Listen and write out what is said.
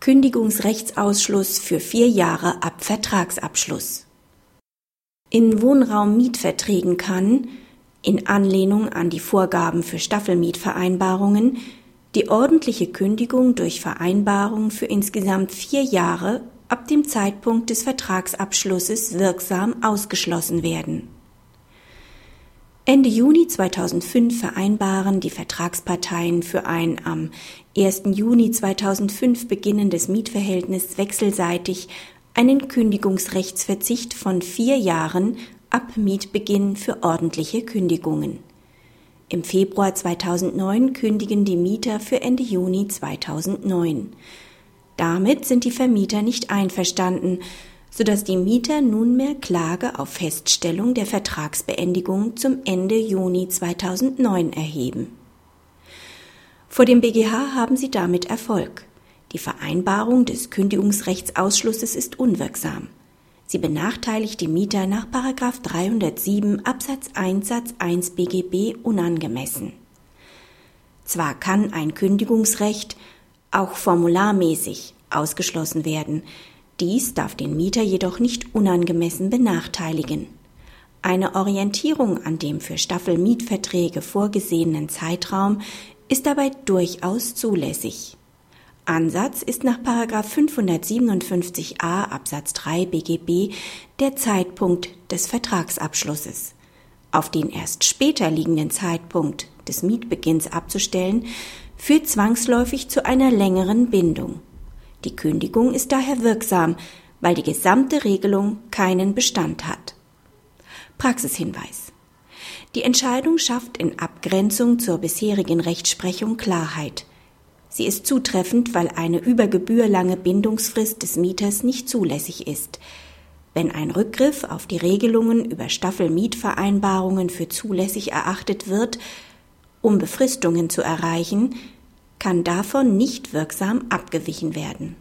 Kündigungsrechtsausschluss für vier Jahre ab Vertragsabschluss. In Wohnraummietverträgen kann, in Anlehnung an die Vorgaben für Staffelmietvereinbarungen, die ordentliche Kündigung durch Vereinbarung für insgesamt vier Jahre ab dem Zeitpunkt des Vertragsabschlusses wirksam ausgeschlossen werden Ende Juni 2005 vereinbaren die Vertragsparteien für ein am 1. Juni 2005 beginnendes Mietverhältnis wechselseitig einen Kündigungsrechtsverzicht von vier Jahren ab Mietbeginn für ordentliche Kündigungen. Im Februar 2009 kündigen die Mieter für Ende Juni 2009. Damit sind die Vermieter nicht einverstanden, sodass die Mieter nunmehr Klage auf Feststellung der Vertragsbeendigung zum Ende Juni 2009 erheben. Vor dem BGH haben sie damit Erfolg. Die Vereinbarung des Kündigungsrechtsausschlusses ist unwirksam. Sie benachteiligt die Mieter nach 307 Absatz 1 Satz 1 BGB unangemessen. Zwar kann ein Kündigungsrecht, auch formularmäßig, ausgeschlossen werden, dies darf den Mieter jedoch nicht unangemessen benachteiligen. Eine Orientierung an dem für Staffelmietverträge vorgesehenen Zeitraum ist dabei durchaus zulässig. Ansatz ist nach 557a Absatz 3 BGB der Zeitpunkt des Vertragsabschlusses. Auf den erst später liegenden Zeitpunkt des Mietbeginns abzustellen, führt zwangsläufig zu einer längeren Bindung. Die Kündigung ist daher wirksam, weil die gesamte Regelung keinen Bestand hat. Praxishinweis. Die Entscheidung schafft in Abgrenzung zur bisherigen Rechtsprechung Klarheit. Sie ist zutreffend, weil eine über Gebühr lange Bindungsfrist des Mieters nicht zulässig ist. Wenn ein Rückgriff auf die Regelungen über Staffelmietvereinbarungen für zulässig erachtet wird, um Befristungen zu erreichen, kann davon nicht wirksam abgewichen werden